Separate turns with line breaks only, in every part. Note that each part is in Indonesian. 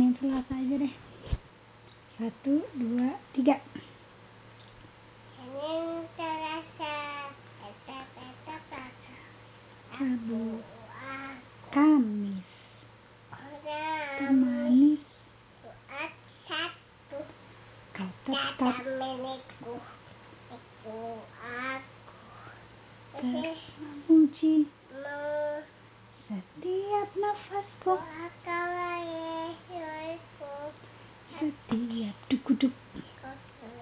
yang selasa aja deh. Satu dua tiga.
Senin, Selasa, Eta, Eta, Selasa,
Rabu
Jumat,
Kamis
Orang,
manis
Jumat, Sabtu,
kau
Tata
tetap
milikku, Iku aku,
memuji
Mu,
setiap nafasku
Akawa Yesusku,
setiap duk-duk
Kutu,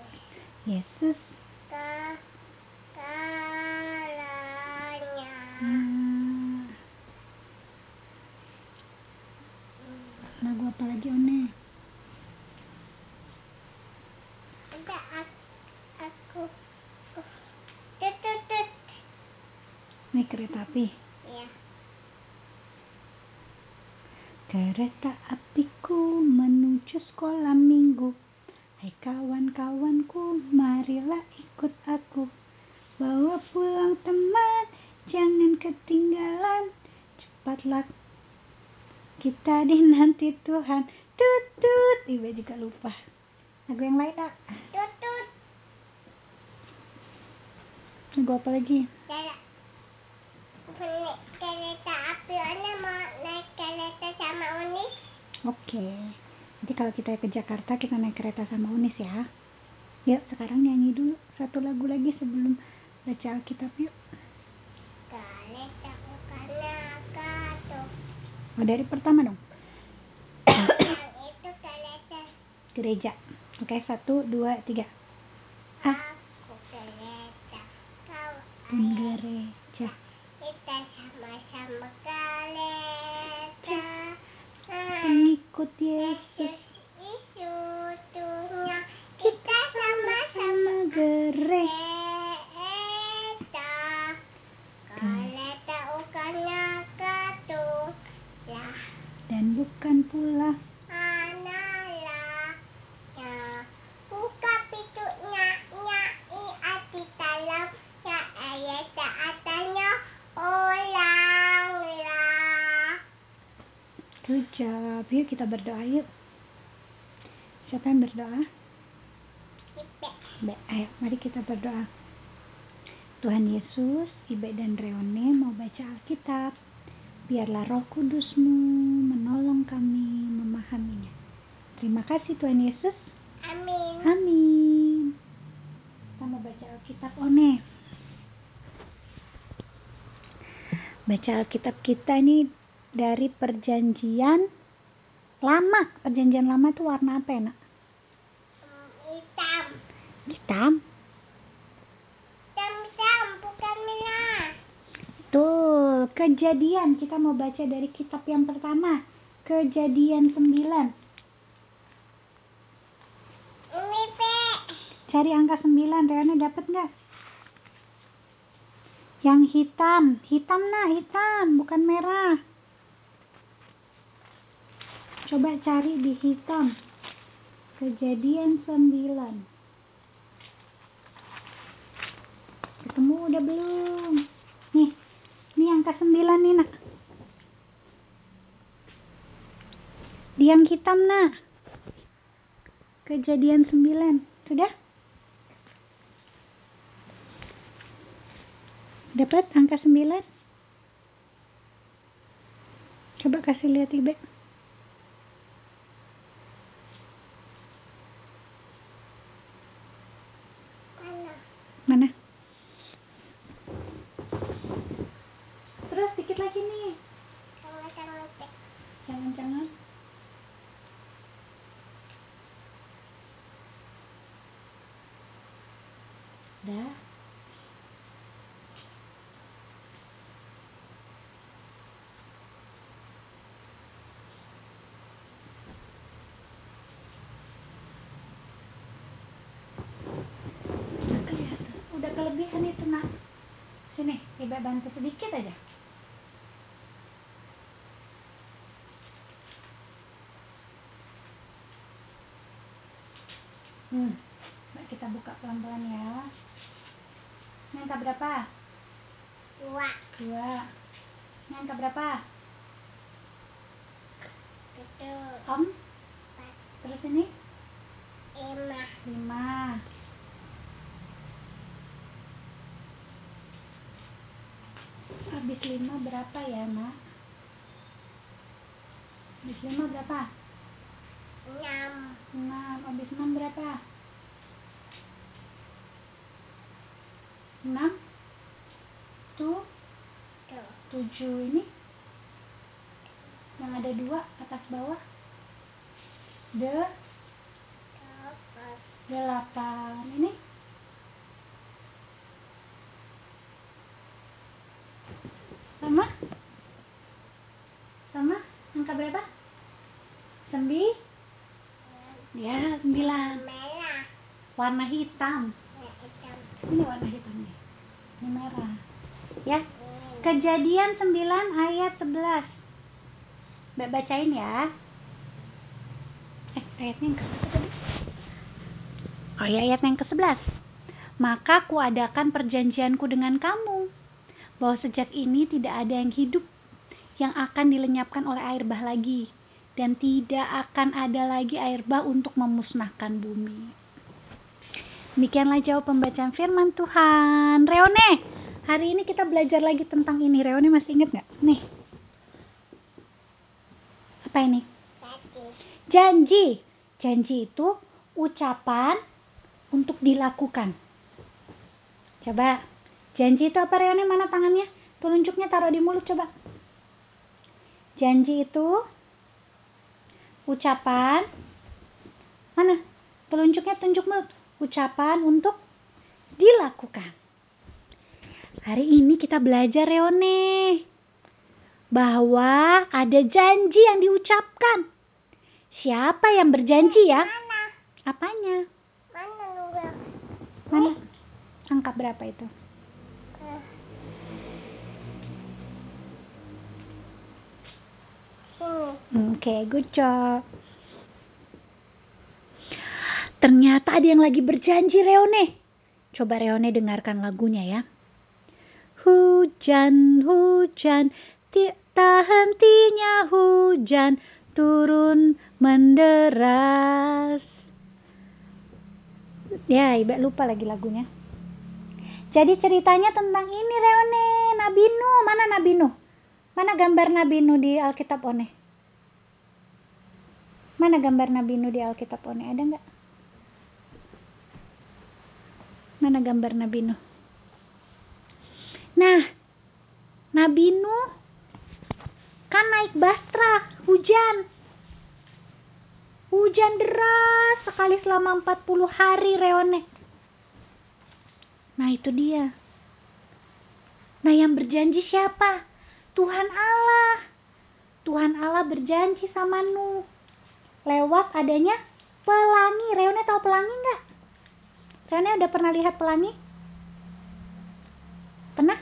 Yesus
Ka, Kalanya,
Ah. lagu apa lagi one
Ada aku, aku, Tut, tut, tut,
naik kereta api?
Ya.
kereta apiku menuju sekolah minggu. Hai kawan-kawanku marilah ikut aku. Bawa pulang teman jangan ketinggalan. Cepatlah kita dinanti Tuhan. Tutut ibu juga lupa. Lagu yang lain ah
Tut, tut,
lagu apa lagi?
Cara naik kereta api Anda mau naik kereta sama Unis?
Oke, nanti kalau kita ke Jakarta kita naik kereta sama Unis ya. Yuk sekarang nyanyi dulu satu lagu lagi sebelum baca Alkitab yuk. Oh dari pertama dong.
Itu kereta
Gereja. Oke satu dua tiga. Ah,
Aku kereta Kau
pun gereja.
Kita sama-sama kereta Ah,
Pengikut Yesus
Yesus Isutunya Kita sama-sama
sama gereja.
Kereta Kereta ukana katu Lah
Dan bukan pula
Analah ya buka pintunya nya i ati dalam ya ayat saatnya ulanglah
Good job. Yuk kita berdoa yuk. Siapa yang berdoa? Ibe, ayo mari kita berdoa. Tuhan Yesus, Ibe dan Reone mau baca Alkitab. Biarlah roh kudusmu menolong kami memahaminya. Terima kasih Tuhan Yesus.
amin
Amin. Kita mau baca Alkitab One. Baca Alkitab kita ini dari perjanjian lama. Perjanjian lama itu warna apa ya nak?
Hmm, hitam
Hitam.
hitam hitam bukan merah
Tuh, kejadian. Kita mau baca dari kitab yang pertama. Kejadian 9.
ini pe
Cari angka 9. Reona dapat nggak? Yang hitam. Hitam nah, hitam. Bukan merah. Coba cari di hitam. Kejadian 9. Ketemu udah belum? Nih, ini angka 9 nih nak. Di yang hitam nak. Kejadian 9. Sudah? Dapat angka 9? Coba kasih lihat Ibe.
mana
Mana? Terus dikit lagi nih.
sama-sama pe
Jangan-jangan. Dah. Udah kelihatan. Udah kelebihan itu nak. Sini, ibu bantu sedikit aja. Hmm. Mbak, kita buka pelan-pelan ya. Angka berapa?
dua
Dua. Ini angka berapa?
itu
Om? Terus ini
lima
5. Habis 5 berapa ya, Nak? Habis 5 berapa?
enam
6. Habis 6 berapa? 6 tuh 7 ini. Yang ada dua atas bawah. De
delapan
ini. Sama? Sama? Angka berapa? Sembi? Ya sembilan. Warna hitam.
Hitam.
Ini warna hitamnya ini merah. Ya. Kejadian 9 ayat 11 Mbak bacain ya. Eh ayatnya yang ke tadi? Oh ya ayat yang ke 11 maka kuadakan perjanjianku dengan kamu bahwa sejak ini tidak ada yang hidup yang akan dilenyapkan oleh air bah lagi dan tidak akan ada lagi air bah untuk memusnahkan bumi Demikianlah jawab pembacaan firman Tuhan. Reone, hari ini kita belajar lagi tentang ini. Reone masih ingat nggak? Nih. Apa ini? Janji. Janji itu ucapan untuk dilakukan. Coba. Janji itu apa Reone? Mana tangannya? Telunjuknya taruh di mulut coba. Janji itu ucapan mana? Telunjuknya tunjuk mulut. Ucapan untuk dilakukan. Hari ini kita belajar Reone bahwa ada janji yang diucapkan. Siapa yang berjanji ya?
mana
Apanya?
mana?
Angka berapa itu?
Eh. sini
Oke, good job. Ternyata ada yang lagi berjanji Reone. Coba Reone dengarkan lagunya ya. Hujan, hujan, tak hentinya hujan turun menderas. Ya, Ibe lupa lagi lagunya. Jadi ceritanya tentang ini Reone, Nabi Nuh. Mana Nabi Nuh? Mana gambar Nabi Nuh di Alkitab One? Mana gambar Nabi Nuh di Alkitab One? Ada nggak? Mana gambar Nabi Nuh? Nah, Nabi Nuh kan naik bastra, hujan. Hujan deras sekali selama 40 hari Reone. Nah, itu dia. Nah, yang berjanji siapa? Tuhan Allah. Tuhan Allah berjanji sama Nuh lewat adanya pelangi. Reone tahu pelangi nggak? Reone udah pernah lihat pelangi? Pernah?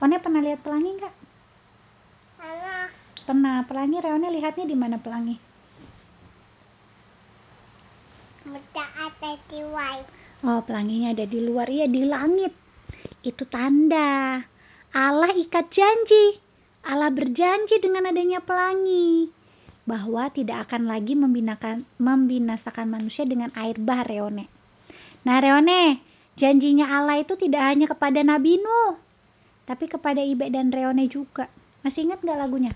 One pernah lihat pelangi nggak?
mana
Pernah. Pelangi Reone lihatnya di mana pelangi?
ada di
Oh, pelanginya ada di luar. Iya, di langit. Itu tanda. Allah ikat janji. Allah berjanji dengan adanya pelangi. Bahwa tidak akan lagi membinakan, membinasakan manusia dengan air bah, Reone. Nah, Reone, janjinya Allah itu tidak hanya kepada Nabi Nuh. Tapi kepada Ibe dan Reone juga. Masih ingat nggak lagunya?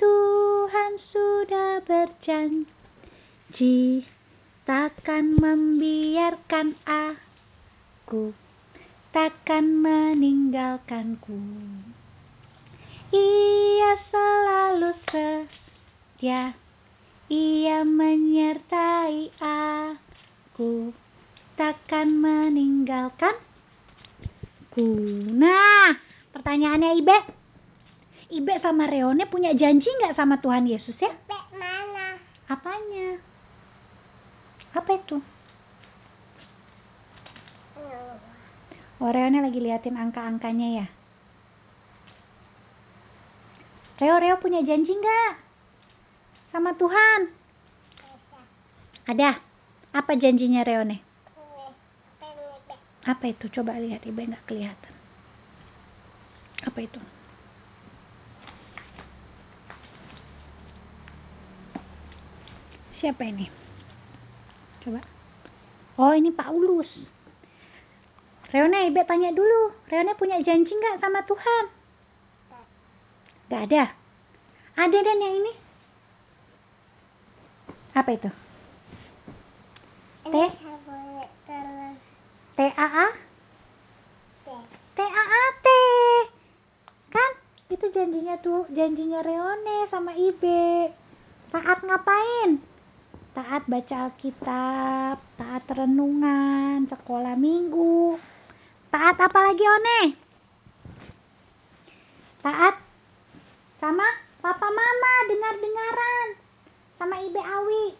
Tuhan sudah berjanji takkan membiarkan aku takkan meninggalkanku ia setia ia menyertai aku. Takkan meninggalkanku nah pertanyaannya Ibe. Ibe sama Reone punya janji nggak sama Tuhan Yesus ya?
Bek mana?
Apanya? Apa itu. Oh, Reone lagi liatin angka-angkanya ya. Reo, Reo punya janji nggak? Sama Tuhan? Ada. Apa janjinya Reone? Apa itu? Coba lihat, Ibu nggak kelihatan. Apa itu? Siapa ini? Coba. Oh, ini Paulus. Reone, Ibe tanya dulu. Reone punya janji nggak sama Tuhan? Gak ada. Ada dan yang ini. Apa itu? T? T A A? T A A T. Kan? Itu janjinya tuh, janjinya Reone sama Ibe. Taat ngapain? Taat baca Alkitab, taat renungan, sekolah minggu. Taat apa lagi, One? Taat sama papa mama, dengar-dengaran. Sama Ibe Awi.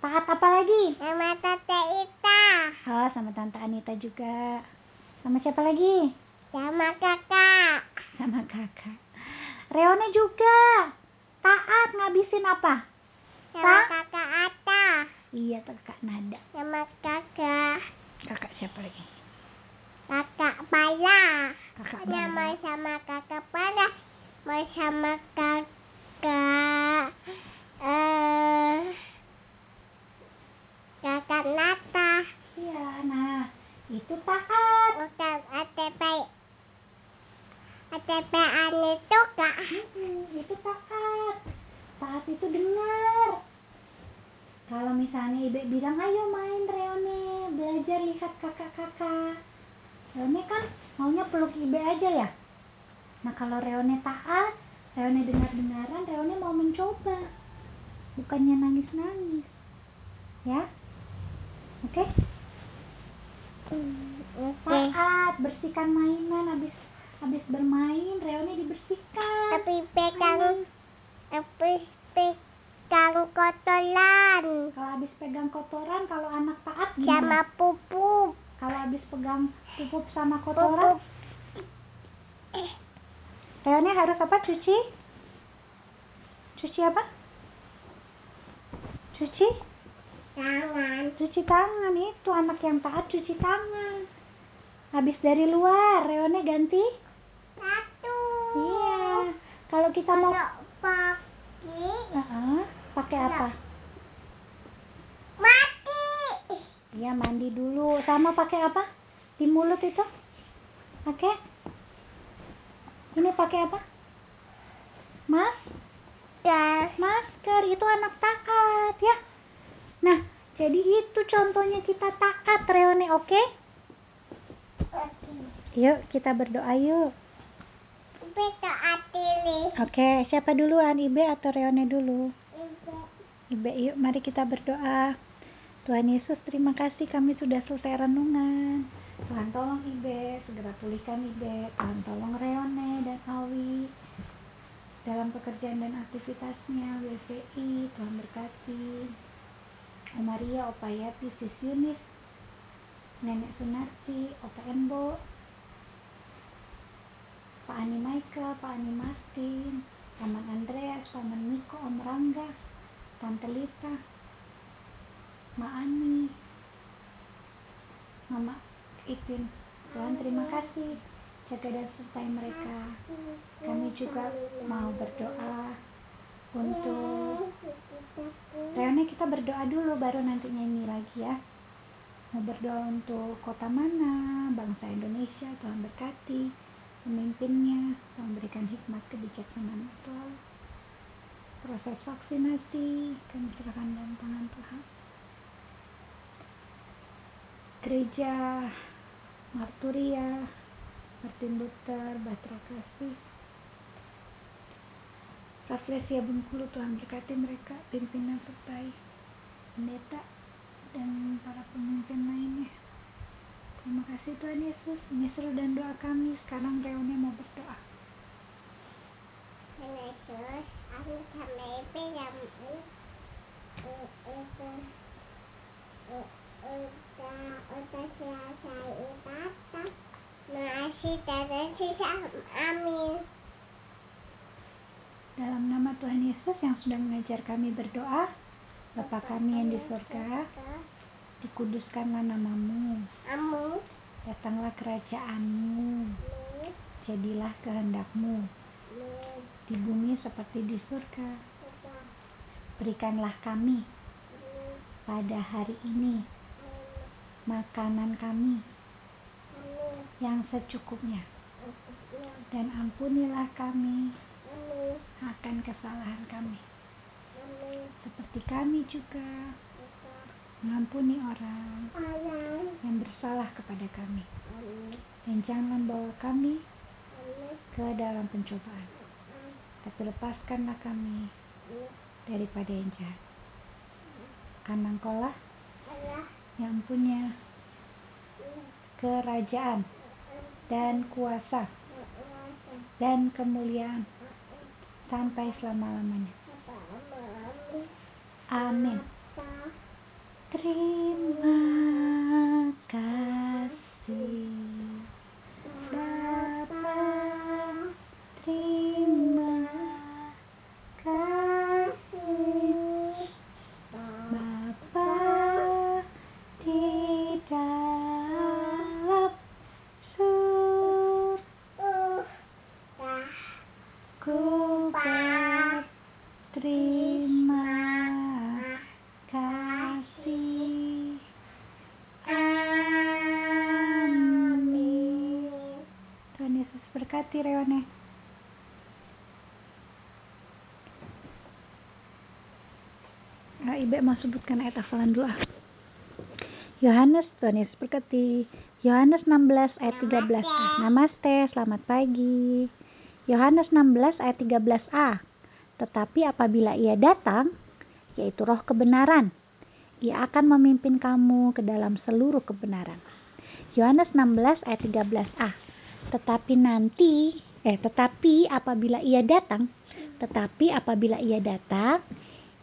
Taat apa lagi?
Sama tante Ita.
Oh, sama Tante Anita juga. Sama siapa lagi?
Sama kakak.
Sama kakak. Reone juga. Taat ngabisin apa?
Sama
Ta?
kakak Ata.
Iya, kakak Nada.
Sama kakak.
Kakak siapa lagi?
Kakak Pala.
Kakak Bala.
mau sama kakak Pala. Mau sama kakak. Eh. kakak Nata.
Iya, nah itu taat.
Bukan ATP. ATP ane itu kak.
Mm-mm, itu taat. Taat itu dengar. Kalau misalnya Ibe bilang, ayo main Reone, belajar lihat kakak-kakak. Reone kan maunya peluk Ibe aja ya. Nah kalau Reone taat, Reone dengar-dengaran, Reone mau mencoba. Bukannya nangis-nangis. Ya? Oke?
Oke.
Taat, bersihkan mainan habis habis bermain, Reone dibersihkan.
Tapi pegang. Tapi pegang kotoran.
Kalau habis pegang kotoran, kalau anak taat
Sama
gimana?
pupuk.
Kalau habis pegang pupuk sama kotoran,
Pupuk.
Reone harus apa? Cuci? Cuci apa? Cuci?
Tangan.
Cuci tangan itu anak yang taat cuci tangan. Habis dari luar, Reone ganti?
Satu.
Iya. Kalau kita mau
pagi
Heeh, pakai apa?
mati.
Iya, mandi dulu. Sama pakai apa? Di mulut itu? Pakai? Ini pakai apa? Mas?
Dan
Masker. Itu anak taat ya. Nah, jadi itu contohnya kita taat, Reone, oke? Yuk, kita berdoa yuk. Oke, siapa duluan? Ibe atau Reone dulu? Ibe, yuk mari kita berdoa. Tuhan Yesus, terima kasih kami sudah selesai renungan. Tuhan tolong Ibe, segera pulihkan Ibe. Tuhan tolong Reone dan Awi dalam pekerjaan dan aktivitasnya WCI. Tuhan berkati. Maria, Opa Yati, Sis Yunis, Nenek Sunarti, Opa Embo, Pak Ani Michael, Pak Ani Martin, Paman Andreas, Paman Miko, Om Rangga, Tante Lita, Ma Ani, Mama Ipin. Tuhan terima kasih jaga dan sertai mereka. Kami juga mau berdoa untuk Reone kita berdoa dulu baru nanti nyanyi lagi ya. Mau berdoa untuk kota mana, bangsa Indonesia, Tuhan berkati pemimpinnya, Tuhan berikan hikmat kebijaksanaan selalu. Proses vaksinasi kami serahkan dalam tangan Tuhan. Gereja Marturia, Martin Luther, Batra Kasih, Raflesia Bengkulu Tuhan berkati mereka, pimpinan sertai pendeta dan para pemimpin lainnya. Terima kasih Tuhan Yesus. Ini dan doa kami. Sekarang Reone mau berdoa.
Yesus, aku itu
Dalam nama Tuhan Yesus yang sudah mengajar kami berdoa, Bapa kami yang di surga, dikuduskanlah namamu,
Amu,
datanglah kerajaanmu,
mu,
jadilah kehendakmu
mu,
di bumi seperti di surga. Berikanlah kami pada hari ini makanan kami yang secukupnya. Dan ampunilah kami akan kesalahan kami. Seperti kami juga mengampuni orang yang bersalah kepada kami. Dan jangan bawa kami ke dalam pencobaan. Tapi lepaskanlah kami daripada yang jahat. Karena engkaulah yang punya kerajaan dan kuasa dan kemuliaan sampai selama-lamanya. Amin. Terima Berkati Reone. Nah, Ibe mau sebutkan ayat hafalan dulu. Yohanes, Tuhan Yesus berkati. Yohanes 16 ayat 13. Ah, Namaste, selamat pagi. Yohanes 16 ayat 13a. Tetapi apabila ia datang, yaitu roh kebenaran, ia akan memimpin kamu ke dalam seluruh kebenaran. Yohanes 16 ayat 13a. Tetapi nanti, eh tetapi apabila ia datang, tetapi apabila ia datang,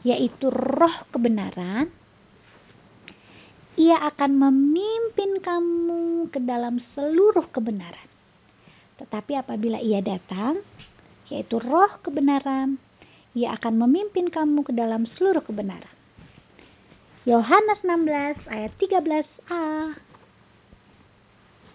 yaitu roh kebenaran, ia akan memimpin kamu ke dalam seluruh kebenaran. Tetapi apabila ia datang, yaitu roh kebenaran, ia akan memimpin kamu ke dalam seluruh kebenaran. Yohanes 16 ayat 13a